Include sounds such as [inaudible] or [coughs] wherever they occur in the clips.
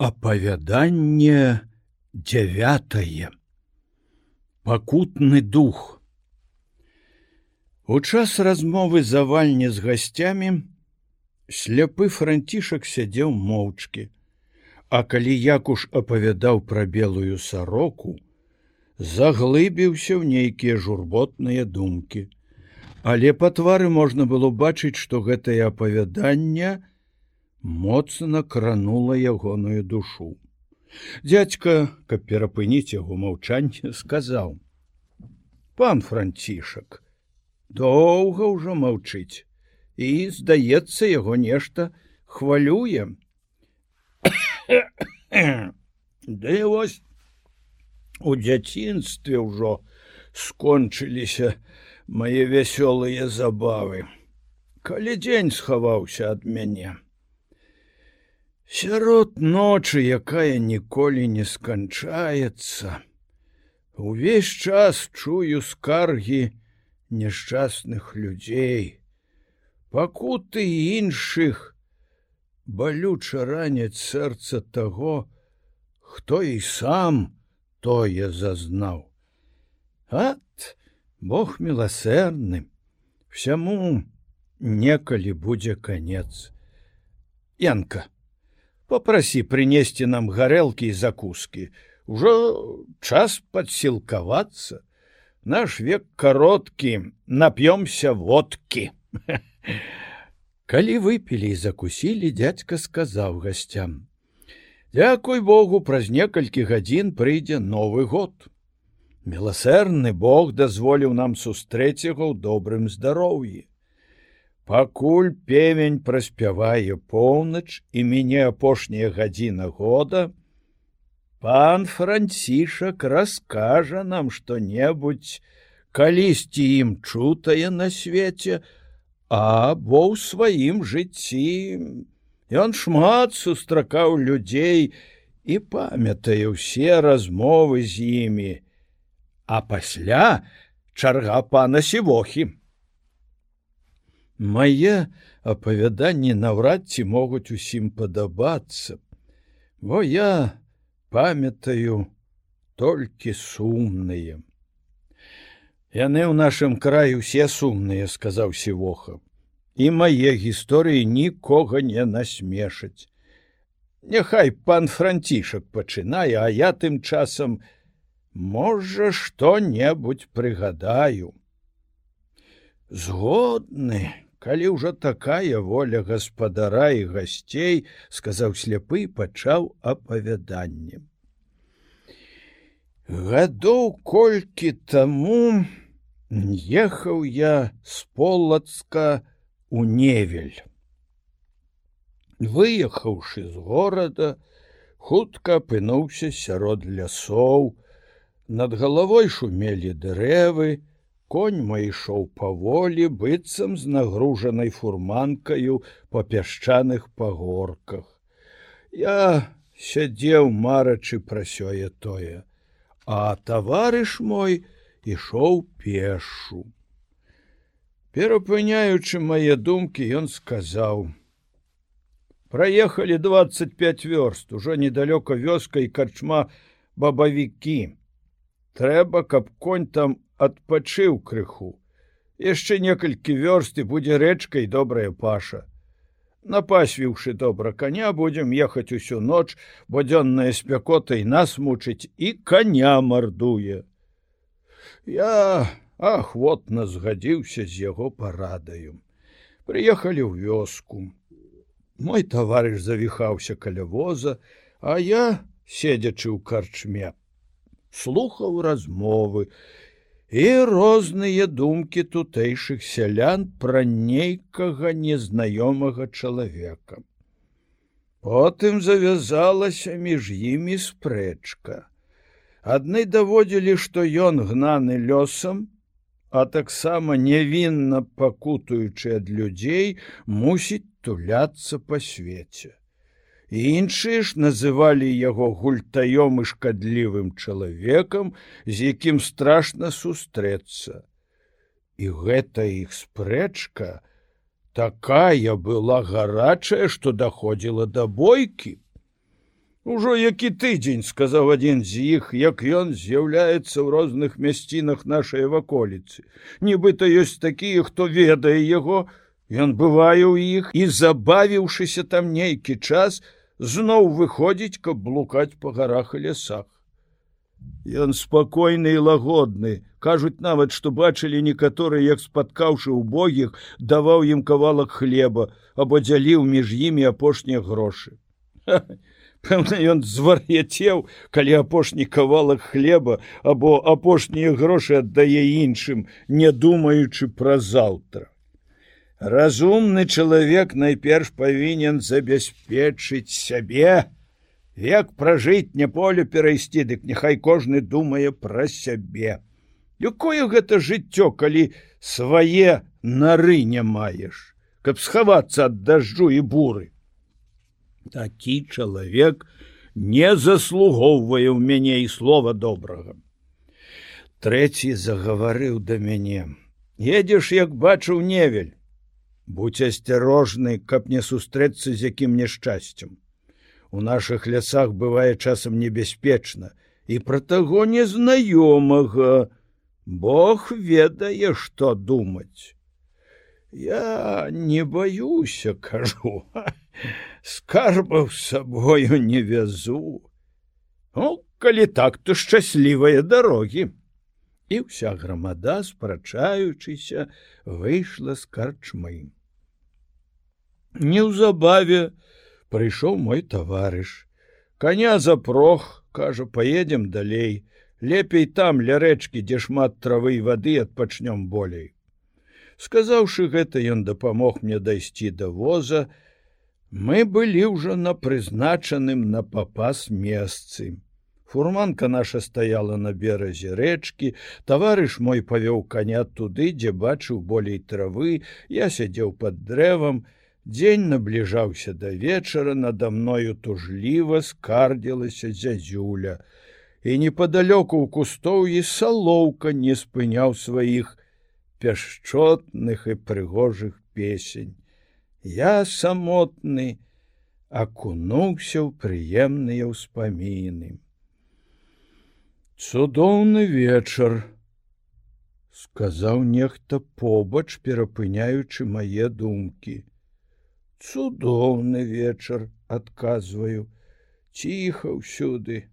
Апавяданне дзявятае. Пакутны дух. У час размовы завальні з гасцямі сляпы францішак сядзеў моўчкі, А калі якуш апавядаў пра белую сароку, заглыбіўся ў нейкія журботныя думкі. Але па твары можна было бачыць, што гэтае апавяданне, моцна кранула ягоную душу. Дядька, каб перапыніць яго маўчанне, сказаў: « Пан францішак, доўга ўжо маўчыць і, здаецца, яго нешта хвалюе. [coughs] Ды вось у дзяцінстве ўжо скончыліся мае вясёлыя забавы. Калі дзень схаваўся ад мяне, Сярод ночы, якая ніколі не сканчаецца. Увесь час чую скаргі няшчасных людзей, пакуты іншых, балюча раняць сэрца таго, хто і сам тое зазнаў. Ат, Бог міласэрны, всяму некалі будзе канец. Янка, попроси принесці нам гарэлкі і закускі ужо час подсілкавацца наш век кароткі нап'ёмся водкі [laughs] калі выпілі і закусілі дядька сказаў гасцям Дякуй Богу праз некалькі гадзін прыйдзе новы год. Міласэрны Бог дазволіў нам сустрэць яго ў добрым здароўі Пакуль певень праспявае поўнач і мяне апошняя гадзіна года, пан францішак раскажа нам што-небудзь, калісьці ім чутае на свеце, або ў сваім жыцці. Ён шмат сустракаў людзей і памятае ўсе размовы з імі, а пасля чарга пана сівохі. Мае апавяданні наўрад ці могуць усім падабацца, бо я памятаю толькі сумныя. Яны ў нашым краі усе сумныя, сказаў сівоха, і мае гісторыі нікога не насмешаць. Няхай пан францішак пачынае, а я тым часам можа што-небудзь прыгадаю. Згодны, калі ўжо такая воля гаспадара і гасцей сказаў сляпы пачаў апавяданне гадоў колькі таму ехаў я з полацка у невель. Выехаўшы з горада хутка апынуўся сярод лясоў. Над галавой шумелі дрэвы конь мой ішоў паволі быццам з нагружанай фурманкаю па пясчаных пагорках. Я сядзеў марачы пра сёе тое, а таварыш мой ішоў пешу. Перапыняючы мае думкі, ён сказаў: « Праехалі 25 вёрст, ужо недалёка вёска і карчма бабавікі. Трэба, каб конь там адпачыў крыху. Яшчэ некалькі вёрсты будзе рэчкай добрая паша. Напасвіўшы добра коня будзем ехаць усю ноч, бо дзённая спякота і нас мучыць і коня мардуе. Я ахвотна згадзіўся з яго парадаю. Прыехалі ў вёску. Мой таварыш завіхаўся каля воза, а я, седзячы ў карчме, слухаў размовы і розныя думкі тутэйшых сялян пра нейкага незнаёмага чалавека. Потым завязалася між імі спрэчка. Адны даводзілі, што ён гнаны лёсам, а таксама невінна пакутуючы ад людзей, мусіць туляцца па свеце іншыя ж называлі яго гультаём і шкадлівым чалавекам, з якім страшна сустрэцца. І гэта іх спрэчка такая была гарачая, што даходзіла да бойкі. Ужо які тыдзень сказаў адзін з іх, як ён з'яўляецца ў розных мясцінах нашай ваколіцы. Нібыта ёсць такія, хто ведае яго, Ён бывае ў іх і забавіўшыся там нейкі час, зноў выходзіць, каб блукаць па гарах і лясах. Ён спакойны і лагодны, кажуць нават, што бачылі некаторыя, як спаткаўшы убогіх, даваў ім кавалак хлеба або дзяліў між імі апошнія грошы. Пэўна, ён звар'яцеў, калі апошні кавалак хлеба або апошнія грошы аддае іншым, не думаючы пра заўтра. Разумны чалавек найперш павінен забяспечыць сябе, Як пражыць не поле перайсці, дык няхай кожны думае пра сябе. Якое гэта жыццё, калі свае нары не маеш, каб схавацца ад дажджу і буры. Такі чалавек не заслугоўвае ў мяне і слова добрага. Трэці загаварыў да мяне. Едзеш, як бачыў невель будь асцярожны каб не сустрэцца з якім няшчасцем. У наших лясах бывае часам небяспечна і пра таго незнаёмага. Бог ведае што думаць. Я не баюся кажу [laughs] скарбаў сабою не вязу. Ну калі так то шчаслівыя дарогі. І вся грамада спрачаючыся выйшла з карчмаім Неўзабаве прыйшоў мой таварыш. Каня запрох, кажа, поедем далей. Лепей там ля рэчкі, дзе шмат травы і вады адпачнём болей. Сказаўшы гэта, ён дапамог мне дайсці да воза. Мы былі ўжо на прызначаным на папас месцы. Фурманка наша стаяла на беразе рэчкі, таварыш мой павёў каня туды, дзе бачыў болей травы, я сядзеў под дрэвам, Дзень набліжаўся да вечара, надо мною тужліва скардзілася зязюля, і непадалёку ў кустоўі салоўка не спыняў сваіх пяшчотных і прыгожых песень. Я самотны акунуўся ў прыемныя ўспаміны. Цудоўны вечар, сказаў нехта побач, перапыняючы мае думкі цудоўны вечар адказваю. Ціха ўсюды.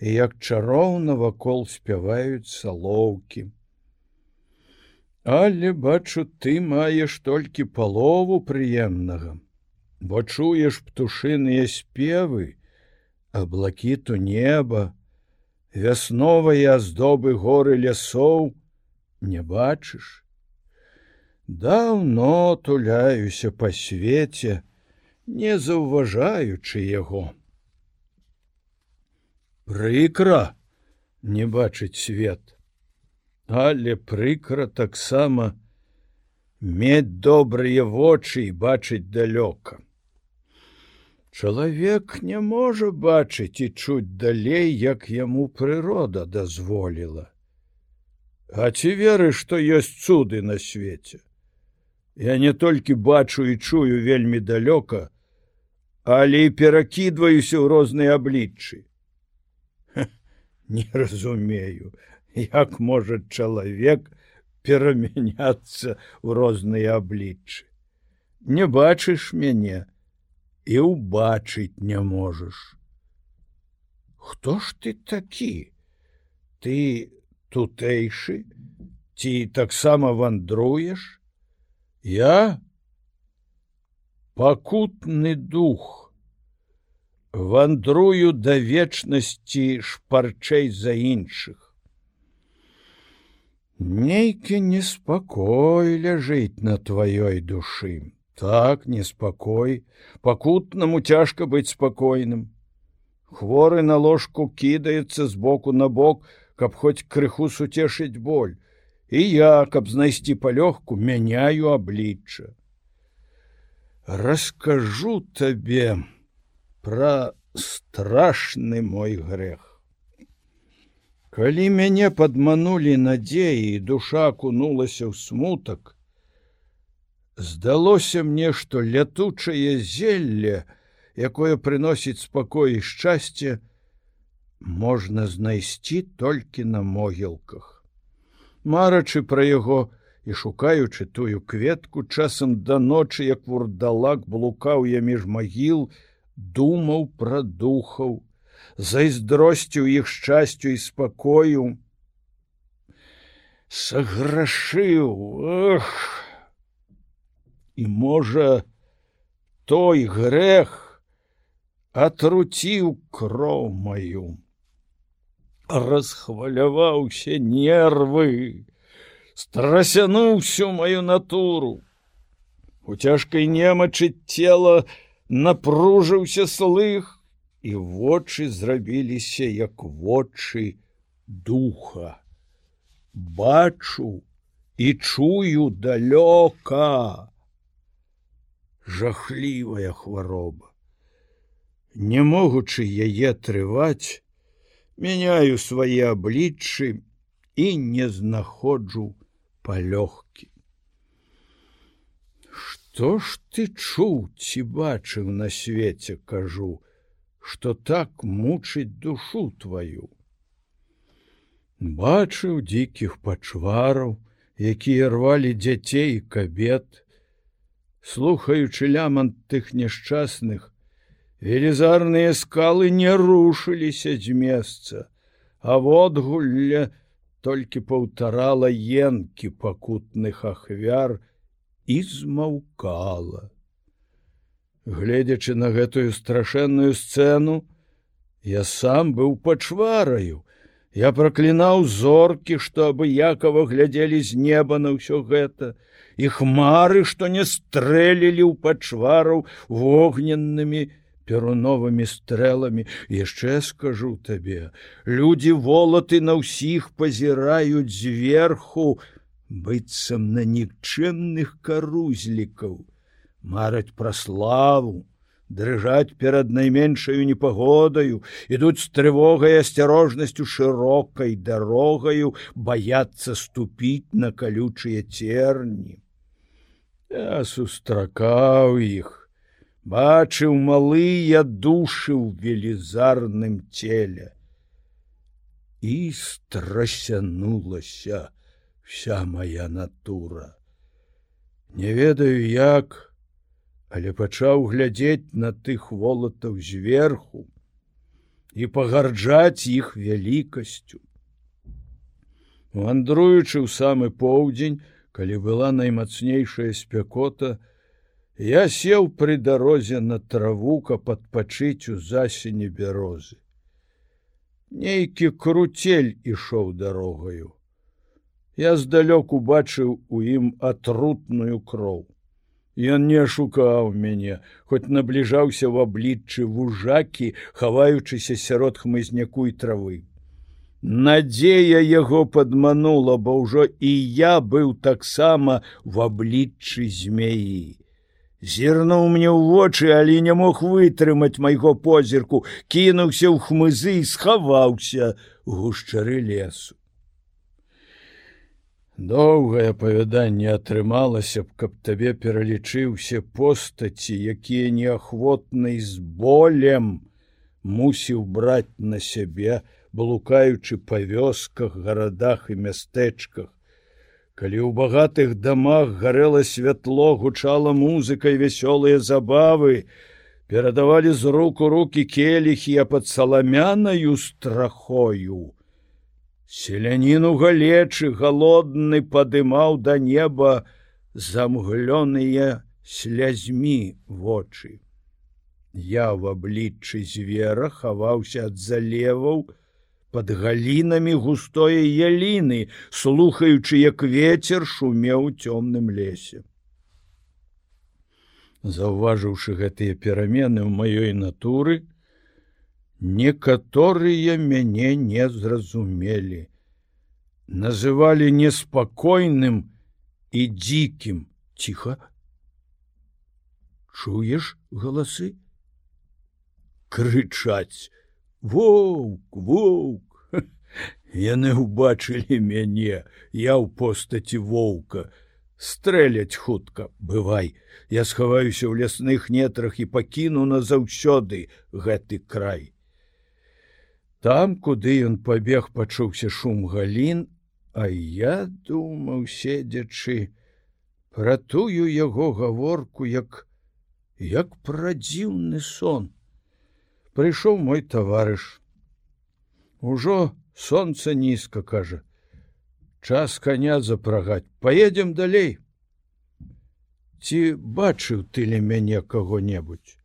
Як чароўна вакол спяваюць салоўкі. Але бачу ты маеш толькі палову прыемнага. Бо чуеш птушыныя спевы аблакіту неба вясновыя аздобы горы лясоў не бачыш Даўно туляюся па свеце, не заўважаючы яго. Прыкра не бачыць свет, але прыкра таксама мець добрыя вочы і бачыць далёка. Чалавек не можа бачыць і чуць далей, як яму прырода дазволіла. А ці веры, што ёсць цуды на свеце? Я не толькі бачу і чую вельмі далёка, але і перакідваюся ў розныя абліччы. Не разумею, як можа чалавек перамяняцца ў розныя абліччы. Не бачыш мяне і ўбачыць не можаш. Хто ж ты такі? Ты тутэйшы, ці таксама вандруеш? Я пакутны дух вандрую да вечнасці шпарчэй за іншых. Нейкі неспакой ляжыць на тваёй душы. Так неспакой, пакутнаму цяжка быць спакойным. Хворы на ложку кідаецца з боку на бок, каб хоць крыху суцешыць боль і я, каб знайсці палёгку, мяняю аблічча. Раскажу табе пра страшны мой грэх. Калі мяне падманулі надзеі, душа акунулася ў смутак, здалося мне, што лятучае зелле якое прыносіць спакой і шчасце, можна знайсці толькі на могілках. Марачы пра яго і шукаючы тую кветку, часам да ночы, як вурдалак блукаў я між магіл, думаў пра духаў, зайздросціў іх шчасцю і спакою, саграшыў эх! І можа той грэх атруціў кроў маю расхваляваўся нервы страсянуў всю мою натуру. У цяжкай немачы цела напружыўся слых і вочы зрабіліся як вочы духа. Бачу і чую далёка. Жахлівая хвароба. Не могучы яе трываць мяняю свае абліччы і не знаходжу палёгкі. Што ж ты чуў ці бачыў на свеце кажу што так мучыць душу твою бачыў дзікіх пачвараў, якія рвалі дзяцей і кабет, слухаючы лямант тых няшчасных, велізарныя скалы не рушыліся з месца, а водгулля толькі паўтарала енкі пакутных ахвяр і змаўкала. Гледзячы на гэтую страшэнную сцэну, я сам быў пачвараю, Я праклінаў зоркі, што абыякова глядзелі з неба на ўсё гэта, і хмары, што не стрэлілі ў пачвараў вогненнымі перуновымі стрэламі, яшчэ скажу табе, людзі волаты на ўсіх пазіраюць зверху, быццам на нікчынных карузлікаў, мараць пра славу, дрыжаць перад найменшаю непагодаю, ідуць з трывогай асцярожнасцю шырокай дарогаю, баяцца ступіць на калючыя церні. Я сустракаў іх, бачыў малыя душы ў велізарным целе. І страсянулася вся моя натура. Не ведаю як, але пачаў глядзець на тых волатаў зверху і пагарджаць іх вялікасцю. Вандруючы ў самы поўдзень, калі была наймацнейшая спякота, я сеў пры дарозе на траву, каб адпачыць у засені бярозы. Нейкі круцель ішоў дарогаю. Я здалёк убачыў у ім атрутную кроў. Ён не шукаў мяне, хоць набліжаўся ў абліччы вужакі, хаваючыся сярод хмызняку і травы. Надзея яго падманула, бо ўжо і я быў таксама в абліччы змеі. Зірнуў мне ў вочы, але не мог вытрымаць майго позірку, кінуўся ў хмызы і схаваўся гушчары лесу. Доўгае апавяданне атрымалася б, каб табе пералічыўся постаці, якія неахвотнай з болем мусіў браць на сябе, блукаючы па вёсках, гарадах і мястэчках. Калі ў багатых дамах гарэла святло, гучала музыкай вясёлыя забавы, перадавалі з рук у руки келіхі, а пад саламянаю страхою, Селяніну галечы галодны падымаў да неба замглёныя слязьмі вочы. Я в абліччы звера хаваўся ад залеваў под галінамі густое яліны, слухаючы, як ветер шумеў у цёмным лесе. Заўважыўшы гэтыя перамены ў маёй натуры, некаторыя мяне не зразумелі. Называлі неспакойным і дзікім. Ціха. Чуеш галасы? Крычаць воўк воўк. [laughs] Яны ўбачылі мяне я ў постаці воўка. Стрэляць хутка. Бывай я схаваюся ў лясных нетрах і пакіну назаўсёды гэты край. Там куды ён пабег пачуўся шум галін а я думаў седзячы пра тую яго гаворку як як пра дзіўны сон прыйшоў мой таварыш ужо солнце нізка кажа. Час коня запрагаць поедем далей. Ці бачыў ты ля мяне кого-небудзь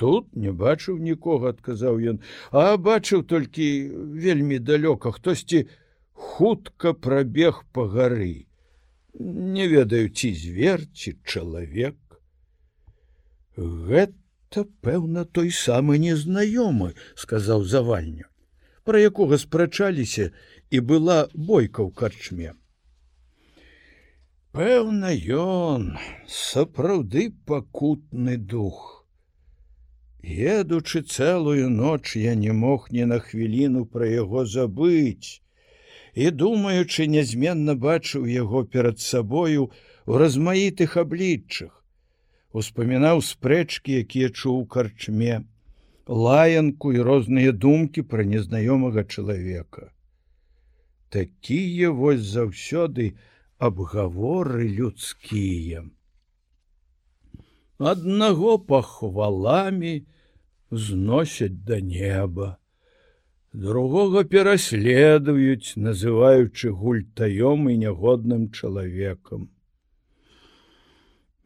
тут не бачыў нікога адказаў ён. А бачыў толькі вельмі далёка хтосьці хутка прабег по гары. Не ведаю ці звер ці чалавек. Гэта пэўна той самы незнаёмы сказаў завальню пра якога спрачаліся і была бойка ў карчме. Пэўна ён сапраўды пакутны дух. Едучы цэлую ноч я не мог ні на хвіліну пра яго забыць і думаючы нязменна бачыў яго перад сабою у размаітых абліччах, успамінаў спрэчкі, якія чуў карчме, лаянку і розныя думкі пра незнаёмага чалавека такія вось заўсёды абгаворы людскія. Аднаго пахваламі зносяць да неба, другога пераследуюць, называючы гультаём і нягодным чалавекам.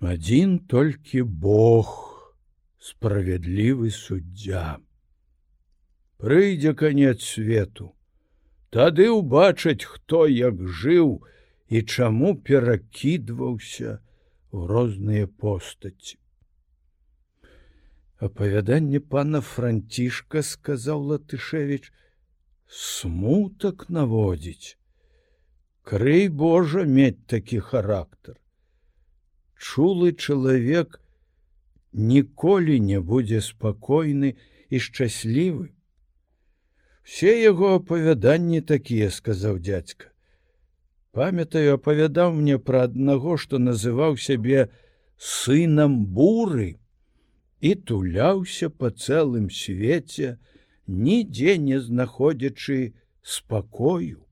Адзін толькі Бог, справядлівы суддзя. Прыйдзе канец свету, Тады ўбачаць, хто як жыў і чаму перакідваўся ў розныя постаці. Апавяданне пана францішка сказаў латышевич смутак наводзіць крый Божа мець такі характар чулы чалавек ніколі не будзе спакойны і шчаслівы. Все яго апавяданні такія сказаў дядзька памятаю апавядаў мне пра аднаго што называў сябе сынам буры і туляўся по цэлым свеце нідзе не знаходзячы спакою